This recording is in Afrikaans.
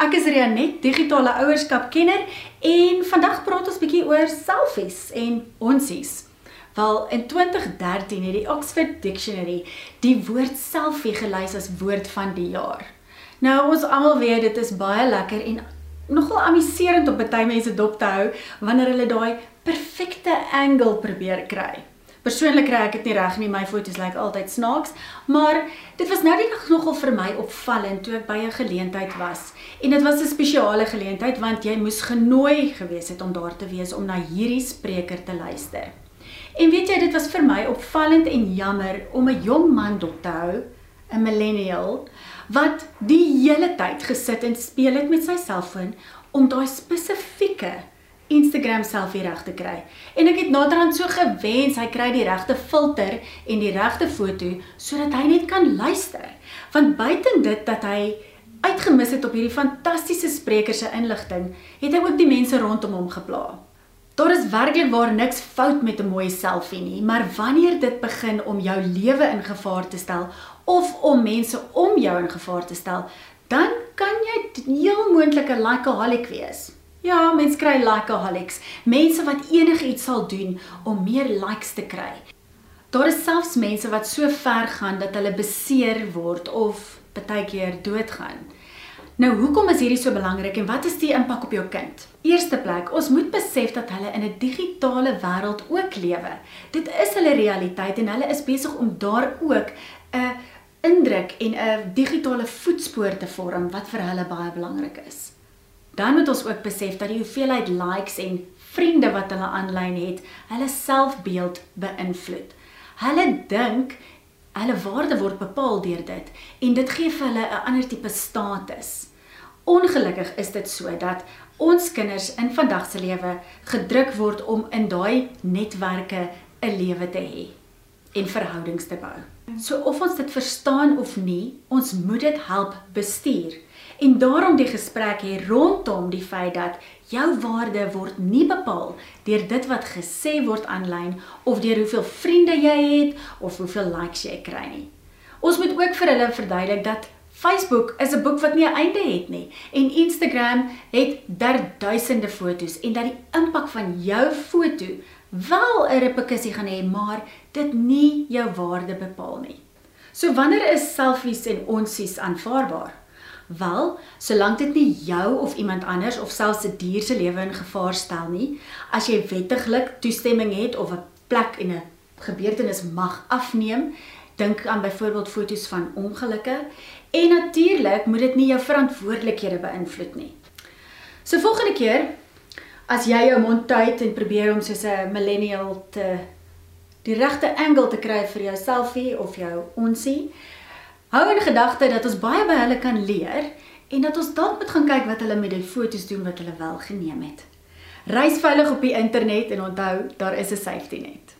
Rianet, digitale ouerskap kenner en vandag praat ons bietjie oor selfies en onsies. Wel in 2013 het die Oxford Dictionary die woord selfie gelys as woord van die jaar. Nou ons almal weet dit is baie lekker en nogal amuserend om baie mense dop te hou wanneer hulle daai perfekte angle probeer kry. Persoonlik kry ek dit nie reg nie, my foto's lyk like altyd snaaks, maar dit was nou net nogal vir my opvallend toe ek by 'n geleentheid was. En dit was 'n spesiale geleentheid want jy moes genooi gewees het om daar te wees om na hierdie spreker te luister. En weet jy, dit was vir my opvallend en jammer om 'n jong man dop te hou, 'n millennial, wat die hele tyd gesit en speel het met sy selfoon om daai spesifieke Instagram selfie reg te kry. En ek het naderhand so gewens hy kry die regte filter en die regte foto sodat hy net kan luister. Want buiten dit dat hy uitgemis het op hierdie fantastiese spreker se inligting, het hy ook die mense rondom hom gepla. Daar is werklik waar niks fout met 'n mooi selfie nie, maar wanneer dit begin om jou lewe in gevaar te stel of om mense om jou in gevaar te stel, dan kan jy heel moontlik 'n likeaholic wees. Ja, mense kry likeaholics, mense wat enigiets sal doen om meer likes te kry. Daar is selfs mense wat so ver gaan dat hulle beseer word of baie keer doodgaan. Nou, hoekom is hierdie so belangrik en wat is die impak op jou kind? Eerste plek, ons moet besef dat hulle in 'n digitale wêreld ook lewe. Dit is hulle realiteit en hulle is besig om daar ook 'n indruk en 'n digitale voetspoor te vorm wat vir hulle baie belangrik is dan moet ons ook besef dat die hoeveelheid likes en vriende wat hulle aanlyn het, hulle selfbeeld beïnvloed. Hulle dink hulle waarde word bepaal deur dit en dit gee vir hulle 'n ander tipe status. Ongelukkig is dit so dat ons kinders in vandag se lewe gedruk word om in daai netwerke 'n lewe te hê en verhoudings te bou. So of ons dit verstaan of nie, ons moet dit help bestuur. En daarom die gesprek hier rondom die feit dat jou waarde word nie bepaal deur dit wat gesê word aanlyn of deur hoeveel vriende jy het of hoeveel likes jy kry nie. Ons moet ook vir hulle verduidelik dat Facebook is 'n boek wat nie 'n einde het nie en Instagram het duisende fotos en dat die impak van jou foto wel 'n reperkussie gaan hê, maar dit nie jou waarde bepaal nie. So wanneer is selfies en onsies aanvaarbaar? Wel, solank dit nie jou of iemand anders of selfs 'n dier se lewe in gevaar stel nie, as jy wettiglik toestemming het of 'n plek en 'n gebeurtenis mag afneem, dink aan byvoorbeeld foto's van ongelukke en natuurlik moet dit nie jou verantwoordelikhede beïnvloed nie. So volgende keer as jy jou mond tyd en probeer om soos 'n millennial te die regte angle te kry vir jou selfie of jou onsie, Hou in gedagte dat ons baie by hulle kan leer en dat ons dalk moet gaan kyk wat hulle met die foto's doen wat hulle wel geneem het. Reis veilig op die internet en onthou, daar is 'n safety net.